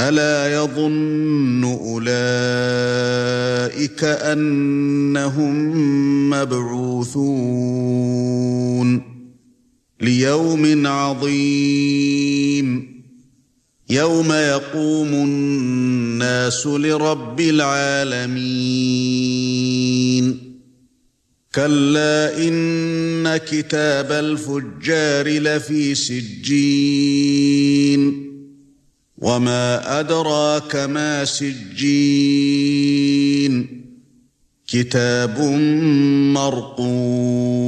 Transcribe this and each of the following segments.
ألا يظن أولئك أنهم مبعوثون ليوم عظيم يوم يقوم الناس لرب العالمين كلا إن كتاب الفجار لفي سجين وما ادراك ما سجين كتاب مرقوم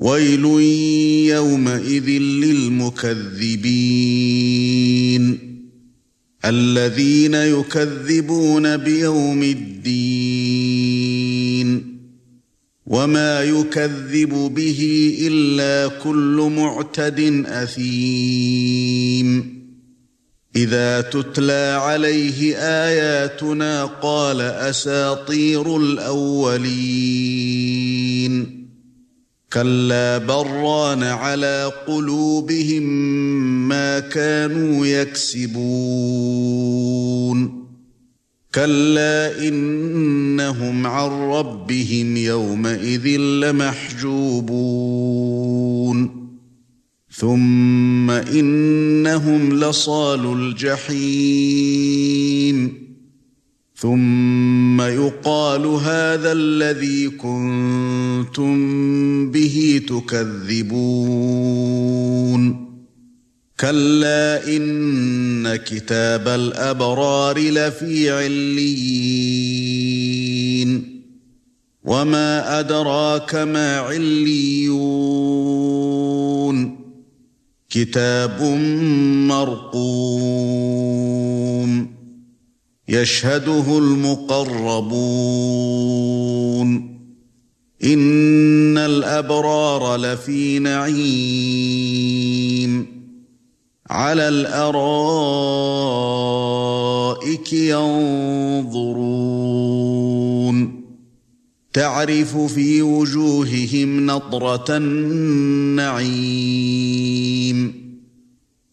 ويل يومئذ للمكذبين الذين يكذبون بيوم الدين وما يكذب به الا كل معتد اثيم إذا تتلى عليه آياتنا قال أساطير الأولين. كلا بران على قلوبهم ما كانوا يكسبون. كلا إنهم عن ربهم يومئذ لمحجوبون. ثم إنهم لصال الجحيم. ثُمَّ يُقَالُ هَذَا الَّذِي كُنتُم بِهِ تُكَذِّبُونَ. كَلَّا إِنَّ كِتَابَ الْأَبْرَارِ لَفِي عِلِّيِّينَ. وَمَا أَدْرَاكَ مَا عِلِّيُّونَ. كِتَابٌ مَّرْقُومٌ يشهده المقربون إن الأبرار لفي نعيم على الأرائك ينظرون تعرف في وجوههم نضرة النعيم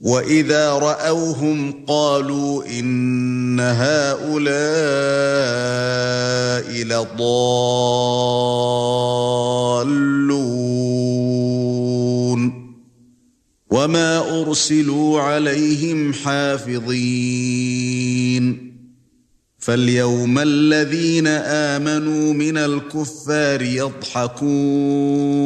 واذا راوهم قالوا ان هؤلاء لضالون وما ارسلوا عليهم حافظين فاليوم الذين امنوا من الكفار يضحكون